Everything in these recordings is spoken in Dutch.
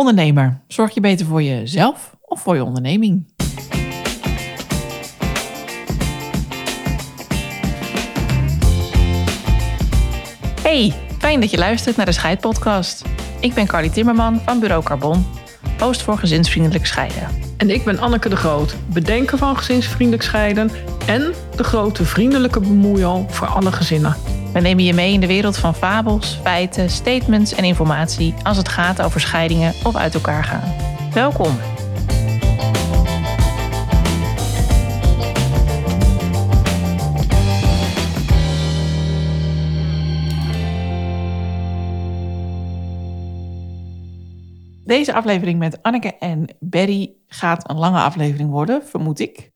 Ondernemer, zorg je beter voor jezelf of voor je onderneming? Hey, fijn dat je luistert naar de Scheidpodcast. Ik ben Carly Timmerman van Bureau Carbon, host voor gezinsvriendelijk scheiden. En ik ben Anneke de Groot, bedenker van gezinsvriendelijk scheiden en de grote vriendelijke bemoeial voor alle gezinnen. We nemen je mee in de wereld van fabels, feiten, statements en informatie als het gaat over scheidingen of uit elkaar gaan. Welkom. Deze aflevering met Anneke en Berry gaat een lange aflevering worden, vermoed ik.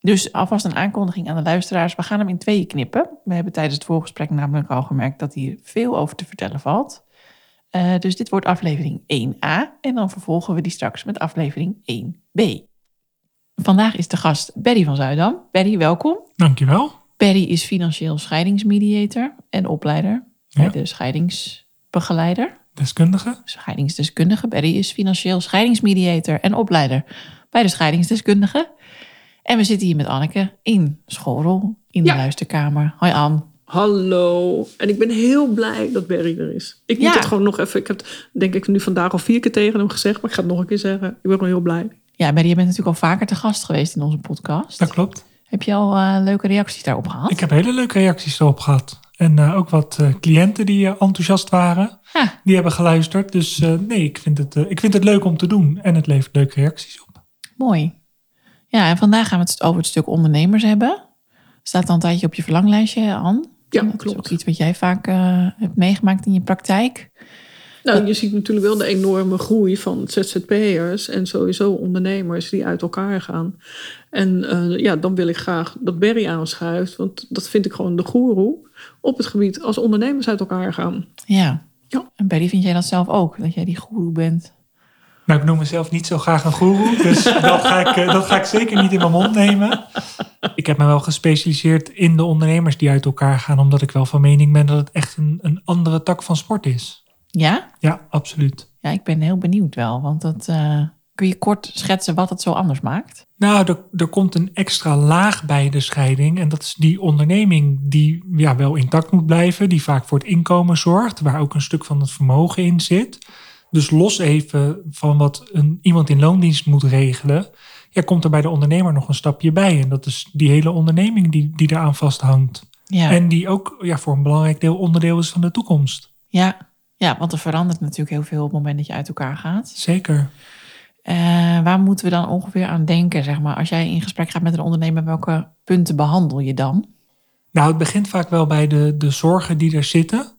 Dus alvast een aankondiging aan de luisteraars. We gaan hem in tweeën knippen. We hebben tijdens het voorgesprek namelijk al gemerkt dat hier veel over te vertellen valt. Uh, dus dit wordt aflevering 1a en dan vervolgen we die straks met aflevering 1b. Vandaag is de gast Berry van Zuidam. Berry, welkom. Dankjewel. Berry is financieel scheidingsmediator en opleider ja. bij de scheidingsbegeleider. Deskundige. Scheidingsdeskundige. Berry is financieel scheidingsmediator en opleider bij de scheidingsdeskundige. En we zitten hier met Anneke in schoolrol, in de ja. luisterkamer. Hoi Anne. Hallo. En ik ben heel blij dat Berry er is. Ik moet ja. het gewoon nog even... Ik heb denk ik nu vandaag al vier keer tegen hem gezegd. Maar ik ga het nog een keer zeggen. Ik ben gewoon heel blij. Ja, Berry, je bent natuurlijk al vaker te gast geweest in onze podcast. Dat klopt. Heb je al uh, leuke reacties daarop gehad? Ik heb hele leuke reacties erop gehad. En uh, ook wat uh, cliënten die enthousiast waren. Ja. Die hebben geluisterd. Dus nee, ik vind, het, ik vind het leuk om te doen. En het levert leuke reacties op. Mooi. Ja, en vandaag gaan we het over het stuk ondernemers hebben. Staat al een tijdje op je verlanglijstje, Anne. Ja, dat klopt. is ook iets wat jij vaak uh, hebt meegemaakt in je praktijk. Nou, je ziet natuurlijk wel de enorme groei van ZZP'ers en sowieso ondernemers die uit elkaar gaan. En uh, ja, dan wil ik graag dat Berry aanschuift, want dat vind ik gewoon de goeroe op het gebied als ondernemers uit elkaar gaan. Ja. ja. En Berry, vind jij dat zelf ook, dat jij die goeroe bent? Nou, ik noem mezelf niet zo graag een goeroe, dus dat ga, ik, dat ga ik zeker niet in mijn mond nemen. Ik heb me wel gespecialiseerd in de ondernemers die uit elkaar gaan, omdat ik wel van mening ben dat het echt een, een andere tak van sport is. Ja? Ja, absoluut. Ja, ik ben heel benieuwd wel, want dat, uh, kun je kort schetsen wat het zo anders maakt? Nou, er, er komt een extra laag bij de scheiding en dat is die onderneming die ja, wel intact moet blijven, die vaak voor het inkomen zorgt, waar ook een stuk van het vermogen in zit. Dus los even van wat een, iemand in loondienst moet regelen, ja, komt er bij de ondernemer nog een stapje bij. En dat is die hele onderneming die, die eraan vasthangt. Ja. En die ook ja, voor een belangrijk deel onderdeel is van de toekomst. Ja. ja, want er verandert natuurlijk heel veel op het moment dat je uit elkaar gaat. Zeker. Uh, waar moeten we dan ongeveer aan denken, zeg maar? Als jij in gesprek gaat met een ondernemer, welke punten behandel je dan? Nou, het begint vaak wel bij de, de zorgen die er zitten.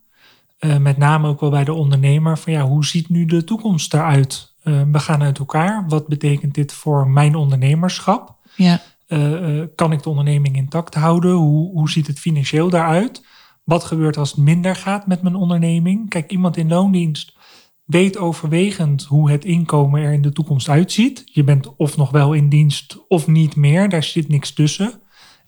Uh, met name ook wel bij de ondernemer. Van ja, hoe ziet nu de toekomst eruit? Uh, we gaan uit elkaar. Wat betekent dit voor mijn ondernemerschap? Ja. Uh, kan ik de onderneming intact houden? Hoe, hoe ziet het financieel daaruit? Wat gebeurt als het minder gaat met mijn onderneming? Kijk, iemand in loondienst weet overwegend hoe het inkomen er in de toekomst uitziet. Je bent of nog wel in dienst of niet meer. Daar zit niks tussen.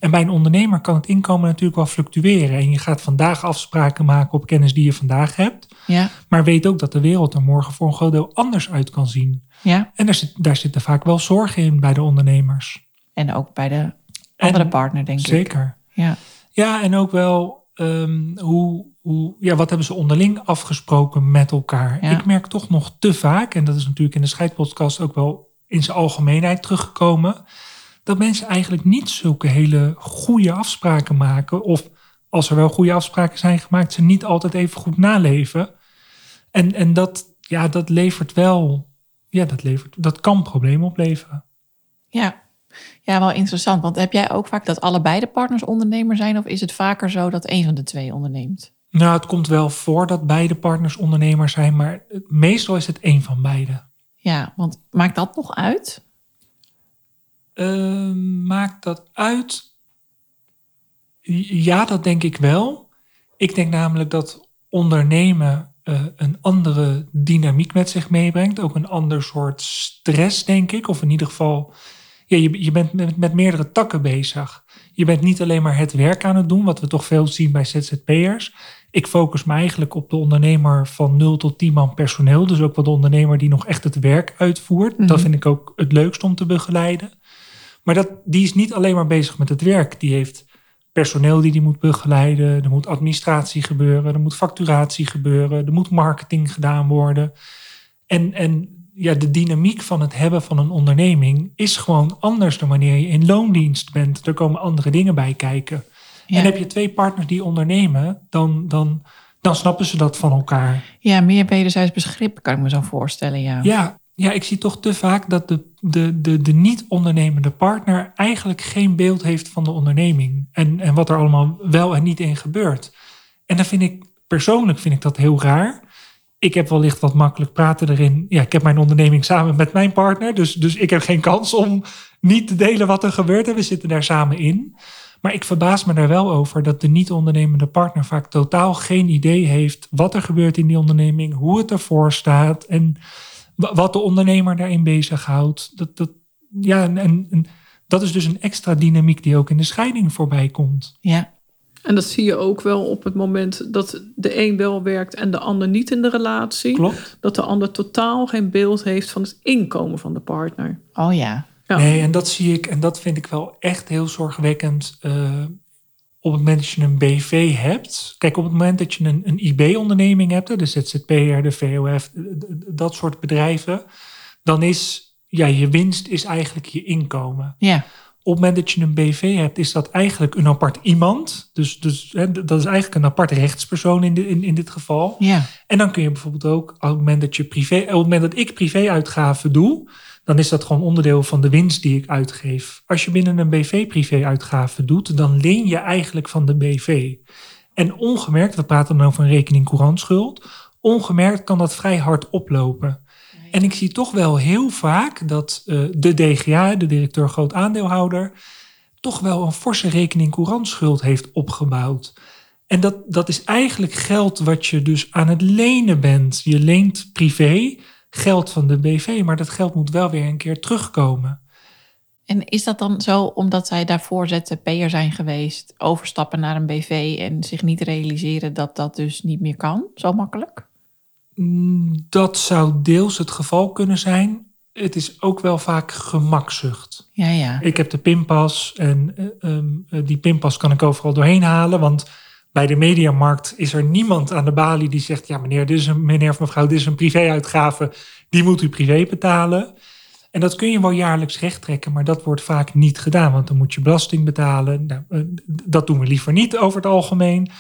En bij een ondernemer kan het inkomen natuurlijk wel fluctueren. En je gaat vandaag afspraken maken op kennis die je vandaag hebt. Ja. Maar weet ook dat de wereld er morgen voor een groot deel anders uit kan zien. Ja. En daar, zit, daar zitten vaak wel zorgen in bij de ondernemers. En ook bij de andere en, partner, denk zeker. ik. Zeker. Ja. ja, en ook wel um, hoe, hoe, ja, wat hebben ze onderling afgesproken met elkaar. Ja. Ik merk toch nog te vaak, en dat is natuurlijk in de scheidpodcast ook wel in zijn algemeenheid teruggekomen dat mensen eigenlijk niet zulke hele goede afspraken maken. Of als er wel goede afspraken zijn gemaakt, ze niet altijd even goed naleven. En, en dat, ja, dat levert wel, ja, dat, levert, dat kan problemen opleveren. Ja. ja, wel interessant. Want heb jij ook vaak dat allebei de partners ondernemer zijn? Of is het vaker zo dat een van de twee onderneemt? Nou, het komt wel voor dat beide partners ondernemer zijn, maar meestal is het één van beide. Ja, want maakt dat nog uit? Uh, maakt dat uit? Ja, dat denk ik wel. Ik denk namelijk dat ondernemen uh, een andere dynamiek met zich meebrengt. Ook een ander soort stress, denk ik. Of in ieder geval, ja, je, je bent met, met meerdere takken bezig. Je bent niet alleen maar het werk aan het doen, wat we toch veel zien bij ZZP'ers. Ik focus me eigenlijk op de ondernemer van 0 tot 10 man personeel. Dus ook wel de ondernemer die nog echt het werk uitvoert. Mhm. Dat vind ik ook het leukst om te begeleiden. Maar dat, die is niet alleen maar bezig met het werk. Die heeft personeel die die moet begeleiden. Er moet administratie gebeuren. Er moet facturatie gebeuren. Er moet marketing gedaan worden. En, en ja, de dynamiek van het hebben van een onderneming is gewoon anders dan wanneer je in loondienst bent. Er komen andere dingen bij kijken. Ja. En heb je twee partners die ondernemen, dan, dan, dan snappen ze dat van elkaar. ja, meer wederzijds begrip kan ik me zo voorstellen, ja. Ja, ja ik zie toch te vaak dat de, de, de, de niet-ondernemende partner eigenlijk geen beeld heeft van de onderneming. En, en wat er allemaal wel en niet in gebeurt. En dan vind ik, persoonlijk vind ik dat heel raar. Ik heb wellicht wat makkelijk praten erin. Ja, ik heb mijn onderneming samen met mijn partner. Dus, dus ik heb geen kans om niet te delen wat er gebeurt. En we zitten daar samen in. Maar ik verbaas me daar wel over dat de niet-ondernemende partner vaak totaal geen idee heeft wat er gebeurt in die onderneming, hoe het ervoor staat en wat de ondernemer daarin bezighoudt. Dat, dat, ja, en, en, en dat is dus een extra dynamiek die ook in de scheiding voorbij komt. Ja, En dat zie je ook wel op het moment dat de een wel werkt en de ander niet in de relatie. Klopt? Dat de ander totaal geen beeld heeft van het inkomen van de partner. oh ja. Ja. Nee, en dat zie ik, en dat vind ik wel echt heel zorgwekkend. eh, op het moment dat je een BV hebt. Kijk, op het moment dat je een, een IB-onderneming hebt, de ZZP'er, de VOF, dat soort bedrijven. Dan is ja, je winst is eigenlijk je inkomen. Ja, Op het moment dat je een BV hebt, is dat eigenlijk een apart iemand. Dus, dus hè, dat is eigenlijk een apart rechtspersoon in, de, in, in dit geval. ja. En dan kun je bijvoorbeeld ook, op het moment dat, je privé, op het moment dat ik privéuitgaven doe, dan is dat gewoon onderdeel van de winst die ik uitgeef. Als je binnen een BV privéuitgaven doet, dan leen je eigenlijk van de BV. En ongemerkt, we praten dan over een rekening courantschuld, ongemerkt kan dat vrij hard oplopen. En ik zie toch wel heel vaak dat eh, de DGA, de directeur groot aandeelhouder, toch wel een forse rekening courantschuld heeft opgebouwd. En dat, dat is eigenlijk geld wat je dus aan het lenen bent. Je leent privé geld van de BV, maar dat geld moet wel weer een keer terugkomen. En is dat dan zo omdat zij daarvoor ZZP'er zijn geweest, overstappen naar een BV en zich niet realiseren dat dat dus niet meer kan, zo makkelijk? Mm, Dat zou deels het geval kunnen zijn. Het is ook wel vaak gemakzucht. Ja, ja. Ik heb de pinpas en eh, ehm, eh, die pinpas kan ik overal doorheen halen. Want bij de mediamarkt is er niemand aan de balie die zegt... ja meneer, dit is een, meneer of mevrouw, dit is een privéuitgave. Die moet u privé betalen. En dat kun je wel jaarlijks rechttrekken, maar dat wordt vaak niet gedaan. Want dan moet je belasting betalen. Nou, eh, dat doen we liever niet over het algemeen.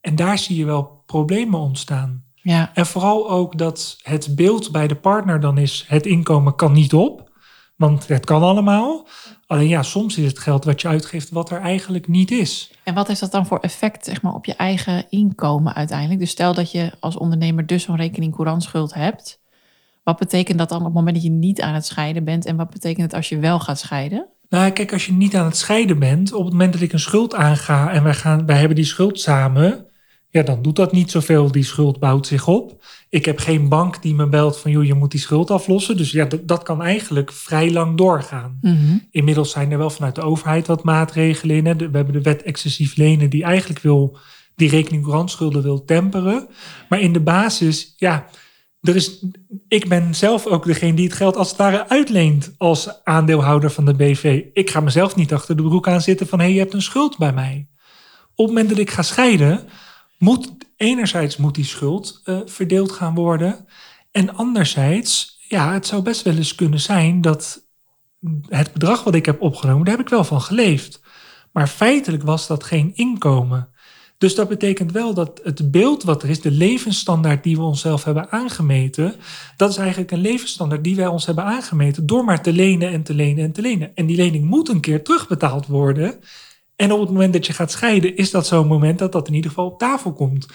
En daar zie je wel problemen ontstaan. Ja, En vooral ook dat het beeld bij de partner dan is: het inkomen kan niet op, want het kan allemaal. Alleen ja, soms is het geld wat je uitgeeft wat er eigenlijk niet is. En wat heeft dat dan voor effect zeg maar, op je eigen inkomen uiteindelijk? Dus stel dat je als ondernemer dus zo'n rekening courantschuld hebt. Wat betekent dat dan op het moment dat je niet aan het scheiden bent? En wat betekent het als je wel gaat scheiden? Nou, kijk, als je niet aan het scheiden bent, op het moment dat ik een schuld aanga en wij, gaan, wij hebben die schuld samen, ja, dan doet dat niet zoveel. Die schuld bouwt zich op. Ik heb geen bank die me belt van, joh, je moet die schuld aflossen. Dus ja, dat, dat kan eigenlijk vrij lang doorgaan. Inmiddels zijn er wel vanuit de overheid wat maatregelen in. Hè. We hebben de wet excessief lenen die eigenlijk wil die rekening courantschulden wil temperen. Maar in de basis, ja, er is, ik ben zelf ook degene die het geld als het ware uitleent als aandeelhouder van de BV. Ik ga mezelf niet achter de broek aan zitten van hé, hey, je hebt een schuld bij mij. Op het moment dat ik ga scheiden, moet enerzijds moet die schuld eh, verdeeld gaan worden. En anderzijds, ja, het zou best wel eens kunnen zijn dat het bedrag wat ik heb opgenomen, daar heb ik wel van geleefd. Maar feitelijk was dat geen inkomen. Dus dat betekent wel dat het beeld wat er is, de levensstandaard die we onszelf hebben aangemeten, dat is eigenlijk een levensstandaard die wij ons hebben aangemeten door maar te lenen en te lenen en te lenen. En die lening moet een keer terugbetaald worden. En op het moment dat je gaat scheiden, is dat zo'n moment dat dat in ieder geval op tafel komt.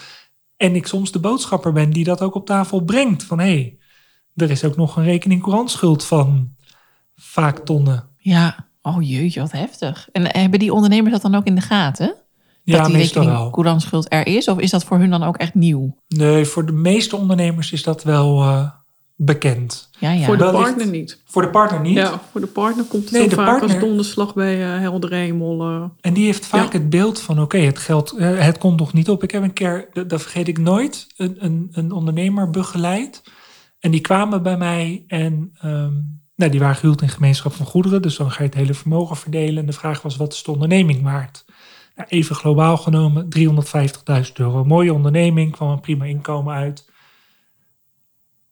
En ik soms de boodschapper ben die dat ook op tafel brengt. Van hé, hey, er is ook nog een rekening courantschuld van vaak tonnen. Ja, oh jeetje, wat heftig. En hebben die ondernemers dat dan ook in de gaten? Ja, dat die meestal rekening courantschuld er is? Of is dat voor hun dan ook echt nieuw? Nee, voor de meeste ondernemers is dat wel, eh, bekend. Ja, ja. Voor de Wellicht- partner niet. Voor de partner niet. Ja, voor de partner komt het Nee, de vaak partner- als donderslag bij uh, helder hemel. eh. En die heeft vaak Ja. het beeld van: oké, het geld, eh, het komt nog niet op. Ik heb een keer, dat dat vergeet ik nooit, een, een, een ondernemer begeleid. En die kwamen bij mij en ehm, nou, die waren gehuwd in gemeenschap van goederen. Dus dan ga je het hele vermogen verdelen. En de vraag was: wat is de onderneming waard? Nou, even globaal genomen, 350.000 euro. Mooie onderneming, kwam een prima inkomen uit.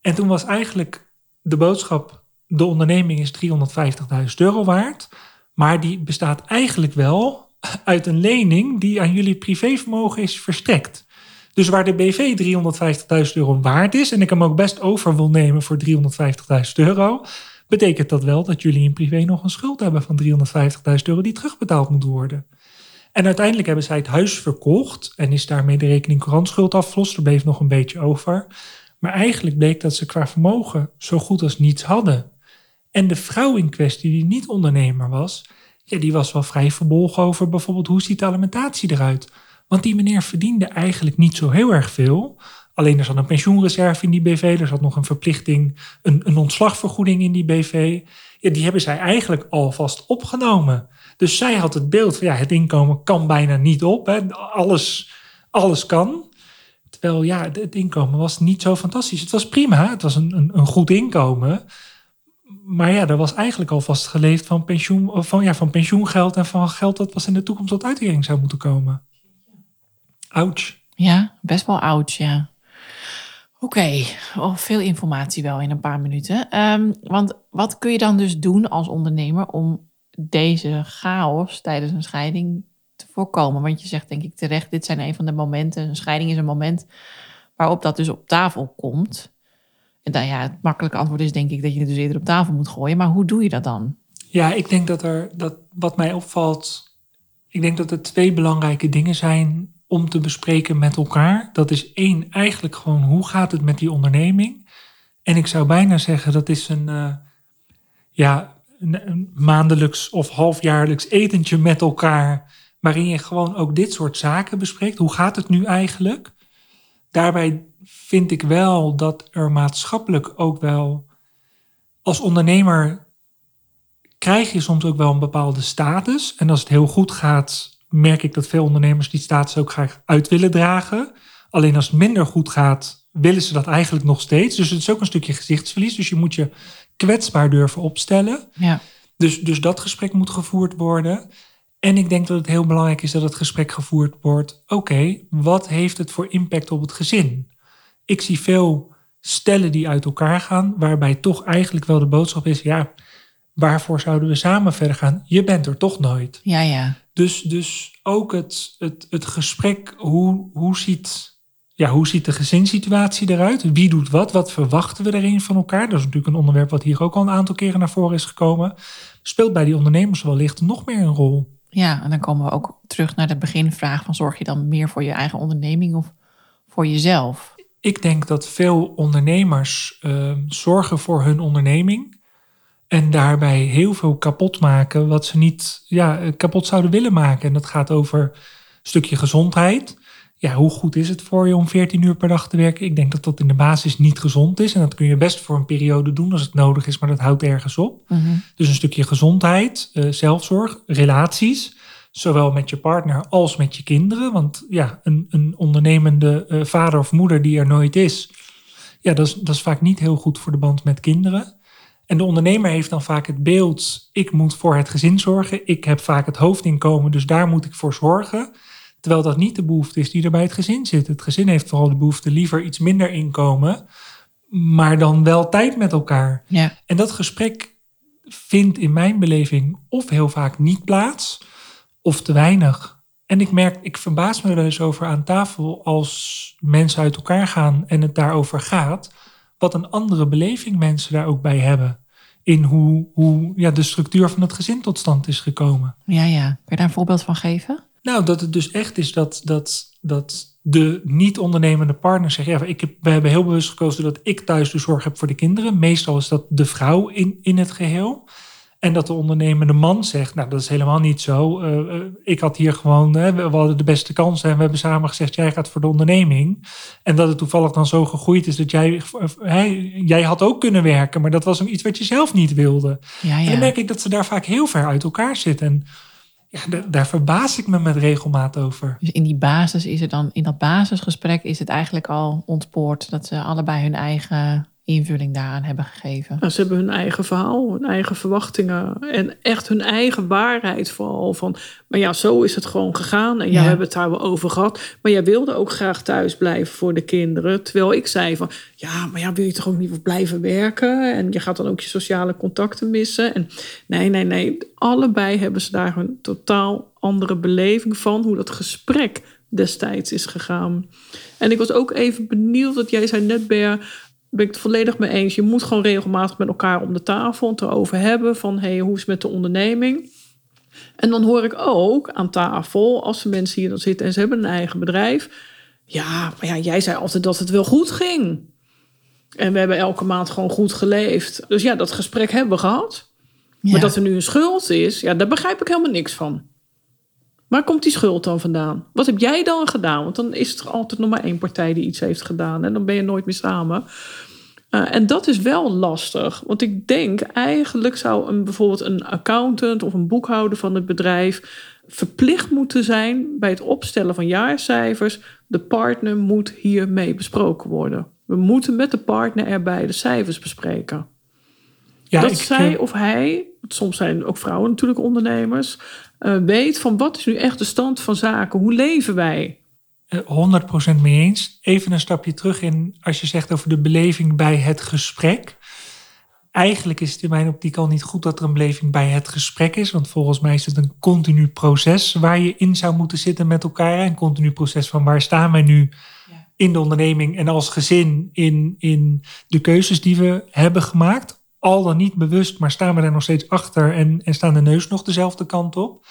En toen was eigenlijk de boodschap: de onderneming is 350.000 euro waard. Maar die bestaat eigenlijk wel uit een lening die aan jullie privévermogen is verstrekt. Dus waar de BV 350.000 euro waard is en ik hem ook best over wil nemen voor 350.000 euro, betekent dat wel dat jullie in privé nog een schuld hebben van 350.000 euro die terugbetaald moet worden. En uiteindelijk hebben zij het huis verkocht en is daarmee de rekening courantschuld afgelost. Er bleef nog een beetje over. Maar eigenlijk bleek dat ze qua vermogen zo goed als niets hadden. En de vrouw in kwestie, die niet ondernemer was, ja, die was wel vrij verbolgen over bijvoorbeeld hoe ziet de alimentatie eruit. Want die meneer verdiende eigenlijk niet zo heel erg veel. Alleen er zat een pensioenreserve in die BV, er zat nog een verplichting, een, een ontslagvergoeding in die BV. Ja, die hebben zij eigenlijk alvast opgenomen. Dus zij had het beeld van ja, het inkomen kan bijna niet op. Hè. Alles, alles kan. Terwijl ja, het- inkomen was niet zo fantastisch. Het was prima, het was een, een, een goed inkomen. Maar ja, er was eigenlijk alvast geleefd van, pensioen, van, ja, van pensioengeld en van geld dat pas in de toekomst tot uitkering zou moeten komen. Ouch. Ja, best wel oud, ja. Oké, oh, veel informatie wel in een paar minuten. Ehm, want wat kun je dan dus doen als ondernemer om deze chaos tijdens een scheiding voorkomen? Want je zegt denk ik terecht, dit zijn een van de momenten, een scheiding is een moment waarop dat dus op tafel komt. En dan ja, het makkelijke antwoord is denk ik dat je het dus eerder op tafel moet gooien. Maar hoe doe je dat dan? Ja, ik denk dat er, dat wat mij opvalt, ik denk dat er twee belangrijke dingen zijn om te bespreken met elkaar. Dat is één, eigenlijk gewoon hoe gaat het met die onderneming? En ik zou bijna zeggen dat is een, eh, ja, een maandelijks of halfjaarlijks etentje met elkaar, waarin je gewoon ook dit soort zaken bespreekt. Hoe gaat het nu eigenlijk? Daarbij vind ik wel dat er maatschappelijk ook wel als ondernemer krijg je soms ook wel een bepaalde status. En als het heel goed gaat, merk ik dat veel ondernemers die status ook graag uit willen dragen. Alleen als het minder goed gaat, willen ze dat eigenlijk nog steeds. Dus het is ook een stukje gezichtsverlies. Dus je moet je kwetsbaar durven opstellen. Ja, Dus, dus dat gesprek moet gevoerd worden. En ik denk dat het heel belangrijk is dat het gesprek gevoerd wordt. Oké, wat heeft het voor impact op het gezin? Ik zie veel stellen die uit elkaar gaan, waarbij toch eigenlijk wel de boodschap is: ja, waarvoor zouden we samen verder gaan? Je bent er toch nooit. ja, ja. Dus, dus ook het, het, het gesprek, hoe, hoe, ziet, ja, hoe ziet de gezinssituatie eruit? Wie doet wat? Wat verwachten we erin van elkaar? Dat is natuurlijk een onderwerp wat hier ook al een aantal keren naar voren is gekomen. Speelt bij die ondernemers wellicht nog meer een rol. Ja, en dan komen we ook terug naar de beginvraag van zorg je dan meer voor je eigen onderneming of voor jezelf? Ik denk dat veel ondernemers eh, zorgen voor hun onderneming. En daarbij heel veel kapot maken wat ze niet ja, eh, kapot zouden willen maken. En dat gaat over een stukje gezondheid. Ja, hoe goed is het voor je om 14 uur per dag te werken? Ik denk dat dat in de basis niet gezond is. En dat kun je best voor een periode doen als het nodig is, maar dat houdt ergens op. Mhm. Dus een stukje gezondheid, eh, zelfzorg, relaties. Zowel met je partner als met je kinderen. Want ja, een, een ondernemende eh, vader of moeder die er nooit is. Ja, dat is, dat is vaak niet heel goed voor de band met kinderen. En de ondernemer heeft dan vaak het beeld: ik moet voor het gezin zorgen. Ik heb vaak het hoofdinkomen, dus daar moet ik voor zorgen. Terwijl dat niet de behoefte is die er bij het gezin zit. Het gezin heeft vooral de behoefte liever iets minder inkomen, maar dan wel tijd met elkaar. Ja, En dat gesprek vindt in mijn beleving of heel vaak niet plaats, of te weinig. En ik merk, ik verbaas me er eens over aan tafel als mensen uit elkaar gaan en het daarover gaat, wat een andere beleving mensen daar ook bij hebben. In hoe, hoe ja, de structuur van het gezin tot stand is gekomen. ja, ja. Kun je daar een voorbeeld van geven? Nou, dat het dus echt is dat, dat, dat de niet-ondernemende partner zegt... Ja, ik heb, we hebben heel bewust gekozen dat ik thuis de zorg heb voor de kinderen. Meestal is dat de vrouw in, in het geheel. En dat de ondernemende man zegt, nou dat is helemaal niet zo. Uh, uh, ik had hier gewoon, we hadden de beste kansen en we hebben samen gezegd, jij gaat voor de onderneming. En dat het toevallig dan zo gegroeid is dat jij, jij had ook kunnen werken, maar dat was iets wat je zelf niet wilde. Ja, ja. En dan merk ik dat ze daar vaak heel ver uit elkaar zitten. En ja, daar verbaas ik me met regelmaat over. Dus in die basis is het dan, in dat basisgesprek is het eigenlijk al ontspoord dat ze allebei hun eigen invulling daaraan hebben gegeven. Nou, ze hebben hun eigen verhaal, hun eigen verwachtingen en echt hun eigen waarheid vooral. Van, maar ja, zo is het gewoon gegaan en Ja. we hebben het daar wel over gehad. Maar jij wilde ook graag thuis blijven voor de kinderen. Terwijl ik zei van, ja, maar ja, wil je toch ook niet blijven werken? En je gaat dan ook je sociale contacten missen. En nee, nee, nee. Allebei hebben ze daar een totaal andere beleving van hoe dat gesprek destijds is gegaan. En ik was ook even benieuwd, dat jij zei net, Ber, ben ik het volledig mee eens. Je moet gewoon regelmatig met elkaar om de tafel het erover hebben van hey, hoe is het met de onderneming? En dan hoor ik ook aan tafel, als de mensen hier dan zitten en ze hebben een eigen bedrijf. Ja, maar ja, jij zei altijd dat het wel goed ging. En we hebben elke maand gewoon goed geleefd. Dus ja, dat gesprek hebben we gehad. Ja. Maar dat er nu een schuld is, ja, daar begrijp ik helemaal niks van. Waar komt die schuld dan vandaan? Wat heb jij dan gedaan? Want dan is er altijd nog maar één partij die iets heeft gedaan. En dan ben je nooit meer samen. Uh, en dat is wel lastig. Want ik denk eigenlijk zou een, bijvoorbeeld een accountant of een boekhouder van het bedrijf verplicht moeten zijn bij het opstellen van jaarcijfers. De partner moet hiermee besproken worden. We moeten met de partner erbij de cijfers bespreken. Ja, dat ik, zij eh, of hij, soms zijn ook vrouwen natuurlijk ondernemers, uh, weet van wat is nu echt de stand van zaken? Hoe leven wij? eh, 100% mee eens. Even een stapje terug in als je zegt over de beleving bij het gesprek. Eigenlijk is het in mijn optiek al niet goed dat er een beleving bij het gesprek is. Want volgens mij is het een continu proces waar je in zou moeten zitten met elkaar. Een continu proces van waar staan wij nu Ja. in de onderneming en als gezin in, in de keuzes die we hebben gemaakt. Al dan niet bewust, maar staan we daar nog steeds achter en, en staan de neus nog dezelfde kant op.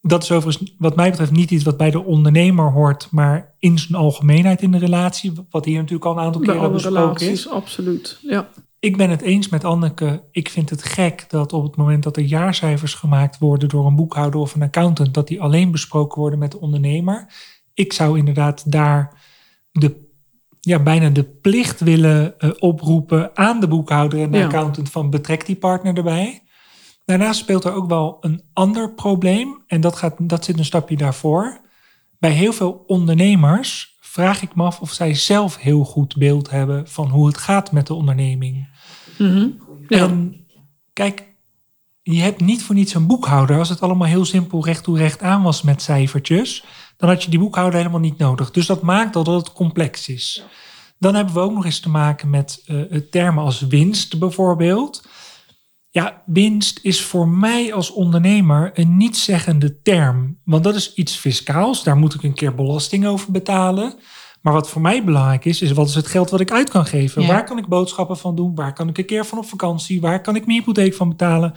Dat is overigens wat mij betreft niet iets wat bij de ondernemer hoort, maar in zijn algemeenheid in de relatie. Wat hier natuurlijk al een aantal Bij keren besproken is. relaties, absoluut. Ja. Ik ben het eens met Anneke. Ik vind het gek dat op het moment dat er jaarcijfers gemaakt worden door een boekhouder of een accountant, dat die alleen besproken worden met de ondernemer. Ik zou inderdaad daar de, ja, bijna de plicht willen eh, oproepen aan de boekhouder en de Ja. accountant van betrek die partner erbij. Daarnaast speelt er ook wel een ander probleem en dat, gaat, dat zit een stapje daarvoor. Bij heel veel ondernemers vraag ik me af of zij zelf heel goed beeld hebben van hoe het gaat met de onderneming. Mhm. Ja. En kijk, je hebt niet voor niets een boekhouder. Als het allemaal heel simpel recht toe recht aan was met cijfertjes, dan had je die boekhouder helemaal niet nodig. Dus dat maakt al dat het complex is. Dan hebben we ook nog eens te maken met eh, termen als winst bijvoorbeeld. Ja, winst is voor mij als ondernemer een nietszeggende term. Want dat is iets fiscaals, daar moet ik een keer belasting over betalen. Maar wat voor mij belangrijk is, is wat is het geld wat ik uit kan geven? Ja. Waar kan ik boodschappen van doen? Waar kan ik een keer van op vakantie? Waar kan ik mijn hypotheek van betalen?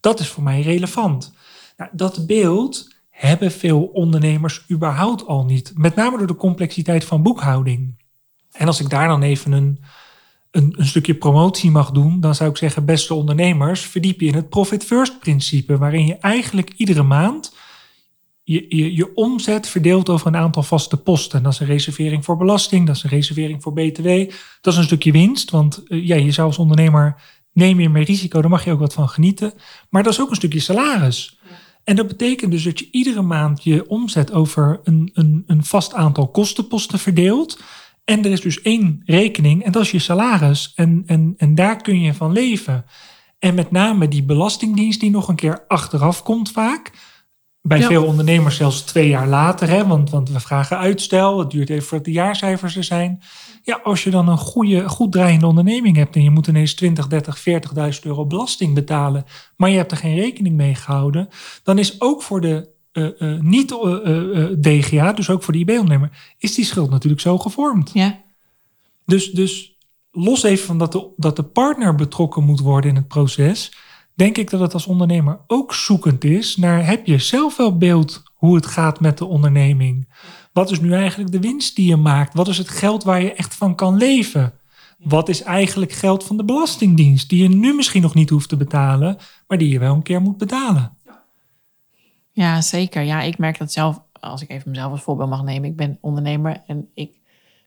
Dat is voor mij relevant. Nou, dat beeld hebben veel ondernemers überhaupt al niet. Met name door de complexiteit van boekhouding. En als ik daar dan even een, een, een stukje promotie mag doen, dan zou ik zeggen, beste ondernemers, verdiep je in het profit first principe, waarin je eigenlijk iedere maand je, je, je omzet verdeelt over een aantal vaste posten. Dat is een reservering voor belasting, dat is een reservering voor BTW, dat is een stukje winst, want eh, ja, je zou als ondernemer neem je meer risico, daar mag je ook wat van genieten. Maar dat is ook een stukje salaris. En dat betekent dus dat je iedere maand je omzet over een, een, een vast aantal kostenposten verdeelt. En er is dus één rekening en dat is je salaris. En, en, en daar kun je van leven. En met name die belastingdienst die nog een keer achteraf komt vaak. Bij Ja. veel ondernemers zelfs twee jaar later. Hè, want, want we vragen uitstel. Het duurt even voordat de jaarcijfers er zijn. Ja, als je dan een goede, goed draaiende onderneming hebt... en je moet ineens 20, 30, 40.000 euro belasting betalen... maar je hebt er geen rekening mee gehouden... dan is ook voor de eh, eh, niet-DGA, dus ook voor de IB-ondernemer... is die schuld natuurlijk zo gevormd. Ja, Dus, dus los even van dat de, dat de partner betrokken moet worden in het proces, denk ik dat het als ondernemer ook zoekend is naar heb je zelf wel beeld hoe het gaat met de onderneming? Wat is nu eigenlijk de winst die je maakt? Wat is het geld waar je echt van kan leven? Wat is eigenlijk geld van de Belastingdienst, die je nu misschien nog niet hoeft te betalen, maar die je wel een keer moet betalen? Ja, zeker. Ja, ik merk dat zelf, als ik even mezelf als voorbeeld mag nemen. Ik ben ondernemer en ik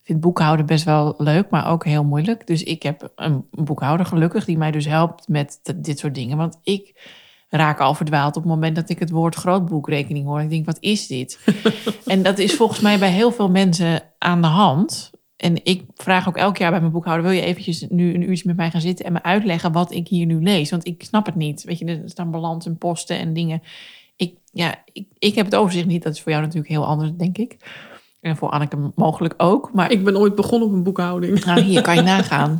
vind boekhouden best wel leuk, maar ook heel moeilijk. Dus ik heb een boekhouder gelukkig die mij dus helpt met dit soort dingen. Want ik raak al verdwaald op het moment dat ik het woord grootboekrekening hoor. Ik denk, wat is dit? en dat is volgens mij bij heel veel mensen aan de hand. En ik vraag ook elk jaar bij mijn boekhouder: wil je eventjes nu een uurtje met mij gaan zitten en me uitleggen wat ik hier nu lees? Want ik snap het niet. Weet je, er staan balans en posten en dingen. Ik, ja, ik, ik heb het overzicht niet. Dat is voor jou natuurlijk heel anders, denk ik. En voor Anneke mogelijk ook. Maar Ik ben ooit begonnen op een boekhouding. nou, hier kan je nagaan.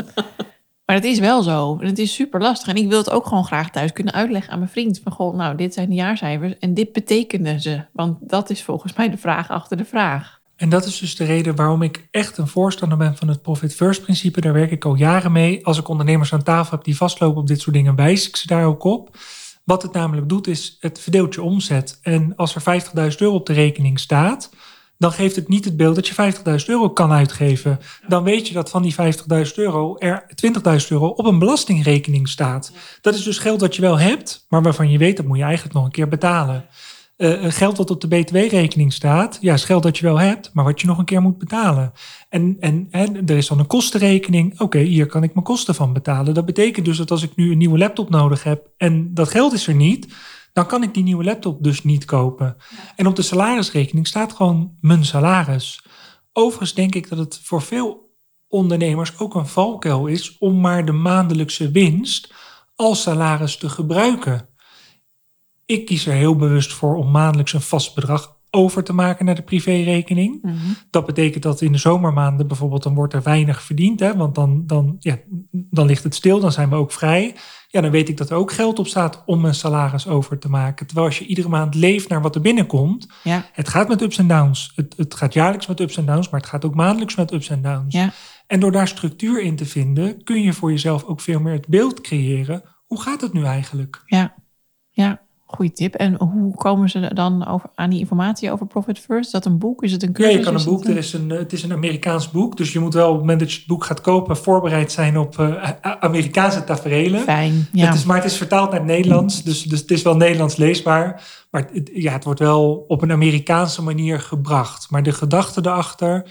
Maar het is wel zo. En het is super lastig. En ik wil het ook gewoon graag thuis kunnen uitleggen aan mijn vriend. Van, goh, nou, dit zijn de jaarcijfers. En dit betekenen ze. Want dat is volgens mij de vraag achter de vraag. En dat is dus de reden waarom ik echt een voorstander ben van het Profit First principe. Daar werk ik al jaren mee. Als ik ondernemers aan tafel heb die vastlopen op dit soort dingen, wijs ik ze daar ook op. Wat het namelijk doet, is het verdeelt je omzet. En als er 50.000 euro op de rekening staat, dan geeft het niet het beeld dat je 50.000 euro kan uitgeven. Dan weet je dat van die 50.000 euro er 20.000 euro op een belastingrekening staat. Dat is dus geld dat je wel hebt, maar waarvan je weet dat moet je eigenlijk nog een keer betalen. Eh, geld dat op de btw-rekening staat, ja, is geld dat je wel hebt, maar wat je nog een keer moet betalen. En, en, en er is dan een kostenrekening. Oké, hier kan ik mijn kosten van betalen. Dat betekent dus dat als ik nu een nieuwe laptop nodig heb en dat geld is er niet, dan kan ik die nieuwe laptop dus niet kopen. En op de salarisrekening staat gewoon mijn salaris. Overigens denk ik dat het voor veel ondernemers ook een valkuil is om maar de maandelijkse winst als salaris te gebruiken. Ik kies er heel bewust voor om maandelijks een vast bedrag over te maken naar de privérekening. Dat betekent dat in de zomermaanden bijvoorbeeld, dan wordt er weinig verdiend. Hè? Want dan, dan, ja, dan ligt het stil, dan zijn we ook vrij. Ja, dan weet ik dat er ook geld op staat om mijn salaris over te maken. Terwijl als je iedere maand leeft naar wat er binnenkomt. Ja, Het gaat met ups en downs. Het, het gaat jaarlijks met ups en downs, maar het gaat ook maandelijks met ups en downs. ja, En door daar structuur in te vinden, kun je voor jezelf ook veel meer het beeld creëren. Hoe gaat het nu eigenlijk? ja. Ja, goede tip. En hoe komen ze dan over, aan die informatie over Profit First? Is dat een boek? Is het een Ja, cursus? je kan een boek. het Er is een, het is een Amerikaans boek. Dus je moet wel op het moment dat je het boek gaat kopen voorbereid zijn op eh, Amerikaanse taferelen. Fijn, ja. Het is, maar het is vertaald naar het Nederlands. Dus, dus het is wel Nederlands leesbaar. Maar het, ja, het wordt wel op een Amerikaanse manier gebracht. Maar de gedachte erachter,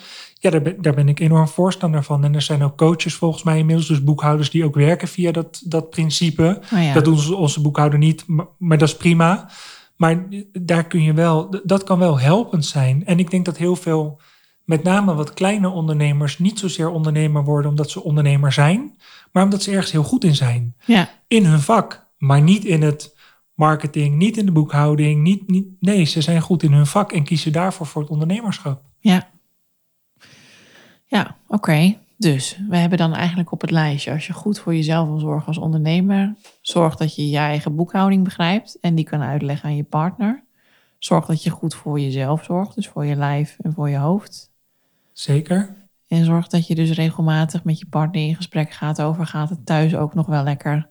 ja, daar ben, daar ben ik enorm voorstander van. En er zijn ook coaches volgens mij inmiddels, dus boekhouders die ook werken via dat, dat principe. Oh ja. Dat doen ze, onze boekhouder niet, maar, maar dat is prima. Maar daar kun je wel, dat kan wel helpend zijn. En ik denk dat heel veel, met name wat kleine ondernemers, niet zozeer ondernemer worden omdat ze ondernemer zijn, maar omdat ze ergens heel goed in zijn. ja, In hun vak, maar niet in het marketing, niet in de boekhouding. Niet, niet, nee, ze zijn goed in hun vak en kiezen daarvoor voor het ondernemerschap. ja. Ja, oké. Dus we hebben dan eigenlijk op het lijstje, als je goed voor jezelf wil zorgen als ondernemer, zorg dat je je eigen boekhouding begrijpt en die kan uitleggen aan je partner. Zorg dat je goed voor jezelf zorgt, dus voor je lijf en voor je hoofd. Zeker. En zorg dat je dus regelmatig met je partner in gesprek gaat over, gaat het thuis ook nog wel lekker?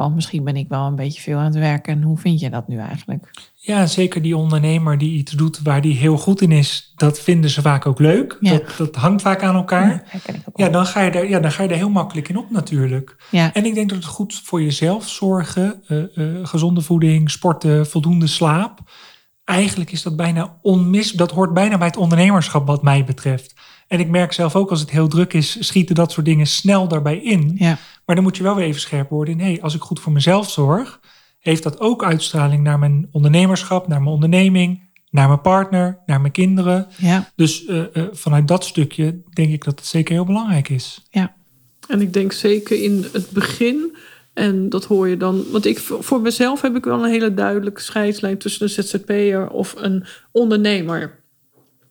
Want misschien ben ik wel een beetje veel aan het werken. En hoe vind je dat nu eigenlijk? Ja, zeker die ondernemer die iets doet waar die heel goed in is, dat vinden ze vaak ook leuk. Ja. Dat, dat hangt vaak aan elkaar. Ja, dan ga, je er, ja, dan ga je er heel makkelijk in op natuurlijk. ja, En ik denk dat het goed voor jezelf zorgen, eh, eh, gezonde voeding, sporten, voldoende slaap. Eigenlijk is dat bijna onmis. Dat hoort bijna bij het ondernemerschap wat mij betreft. En ik merk zelf ook als het heel druk is, schieten dat soort dingen snel daarbij in. ja, Maar dan moet je wel weer even scherp worden in, hey, als ik goed voor mezelf zorg, heeft dat ook uitstraling naar mijn ondernemerschap, naar mijn onderneming, naar mijn partner, naar mijn kinderen. ja, Dus eh, eh, vanuit dat stukje denk ik dat het zeker heel belangrijk is. ja. En ik denk zeker in het begin, en dat hoor je dan, want ik voor mezelf heb ik wel een hele duidelijke scheidslijn tussen een ZZP'er of een ondernemer.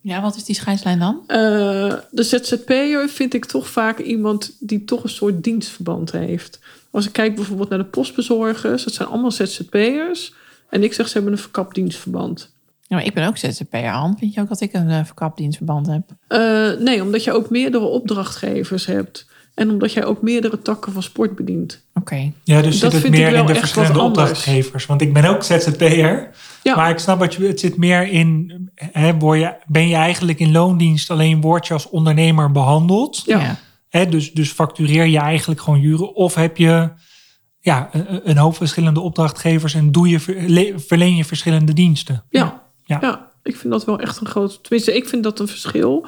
Ja, wat is die scheidslijn dan? Eh, de ZZP'er vind ik toch vaak iemand die toch een soort dienstverband heeft. Als ik kijk bijvoorbeeld naar de postbezorgers, dat zijn allemaal ZZP'ers. En ik zeg ze hebben een verkapt dienstverband. Ja, maar ik ben ook ZZP'er, Ann. Vind je ook dat ik een uh, verkapt dienstverband heb? Eh, nee, omdat je ook meerdere opdrachtgevers hebt. En omdat jij ook meerdere takken van sport bedient. Oké. Ja, dus Dat zit het meer in de verschillende opdrachtgevers. Want ik ben ook ZZP'er. Ja. Maar ik snap wat je het zit meer in. Hè, word je, ben je eigenlijk in loondienst, alleen word je als ondernemer behandeld. Ja. Ja. Hè, dus, dus factureer je eigenlijk gewoon uren? Of heb je ja, een, een hoop verschillende opdrachtgevers en doe je, verle- verleen je verschillende diensten? Ja. Ja. Ja. ik vind dat wel echt een groot... Tenminste, ik vind dat een verschil.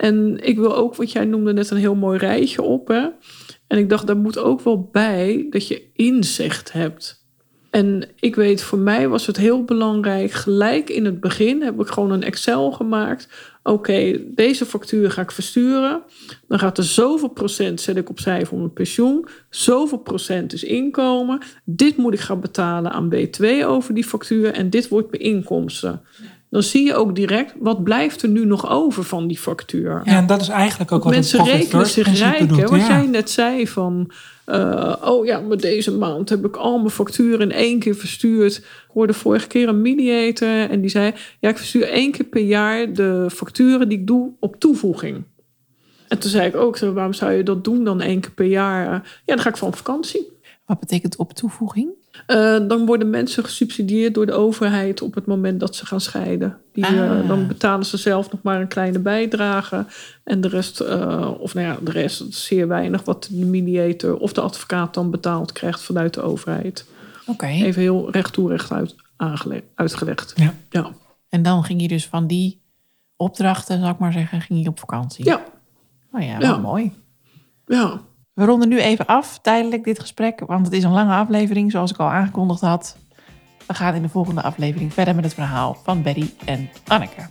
En ik wil ook, wat jij noemde net een heel mooi rijtje op. Hè? En ik dacht, daar moet ook wel bij dat je inzicht hebt. En ik weet, voor mij was het heel belangrijk. Gelijk in het begin heb ik gewoon een Excel gemaakt. Oké, deze factuur ga ik versturen. Dan gaat er zoveel procent zet ik opzij voor mijn pensioen. Zoveel procent is inkomen. Dit moet ik gaan betalen aan B2 over die factuur. En dit wordt mijn inkomsten. Dan zie je ook direct, wat blijft er nu nog over van die factuur? Ja, en dat is eigenlijk ook wat Mensen rekenen zich rijk. doet. Hè? Wat ja. jij net zei van... eh, oh ja, maar deze maand heb ik al mijn facturen in één keer verstuurd. Ik hoorde vorige keer een mediator en die zei... ja, ik verstuur één keer per jaar de facturen die ik doe op toevoeging. En toen zei ik ook, zo, waarom zou je dat doen dan één keer per jaar? Ja, dan ga ik van vakantie. Wat betekent op toevoeging? Eh, dan worden mensen gesubsidieerd door de overheid op het moment dat ze gaan scheiden. Die, eh, Ah. dan betalen ze zelf nog maar een kleine bijdrage. En de rest, eh, of nou ja, de rest, is zeer weinig wat de mediator of de advocaat dan betaald krijgt vanuit de overheid. Oké. Even heel recht toe, recht uit uitgelegd. Ja. Ja. En dan ging je dus van die opdrachten, zou ik maar zeggen, ging je op vakantie. Ja. Oh ja, wel Ja. mooi. ja. We ronden nu even af, tijdelijk, dit gesprek. Want het is een lange aflevering, zoals ik al aangekondigd had. We gaan in de volgende aflevering verder met het verhaal van Betty en Anneke.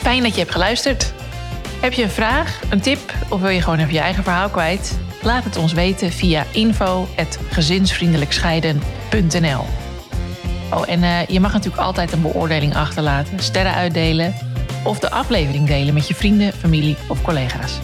Fijn dat je hebt geluisterd. Heb je een vraag, een tip of wil je gewoon even je eigen verhaal kwijt? Laat het ons weten via info.gezinsvriendelijkscheiden.nl Oh, en eh, je mag natuurlijk altijd een beoordeling achterlaten, sterren uitdelen... of de aflevering delen met je vrienden, familie of collega's.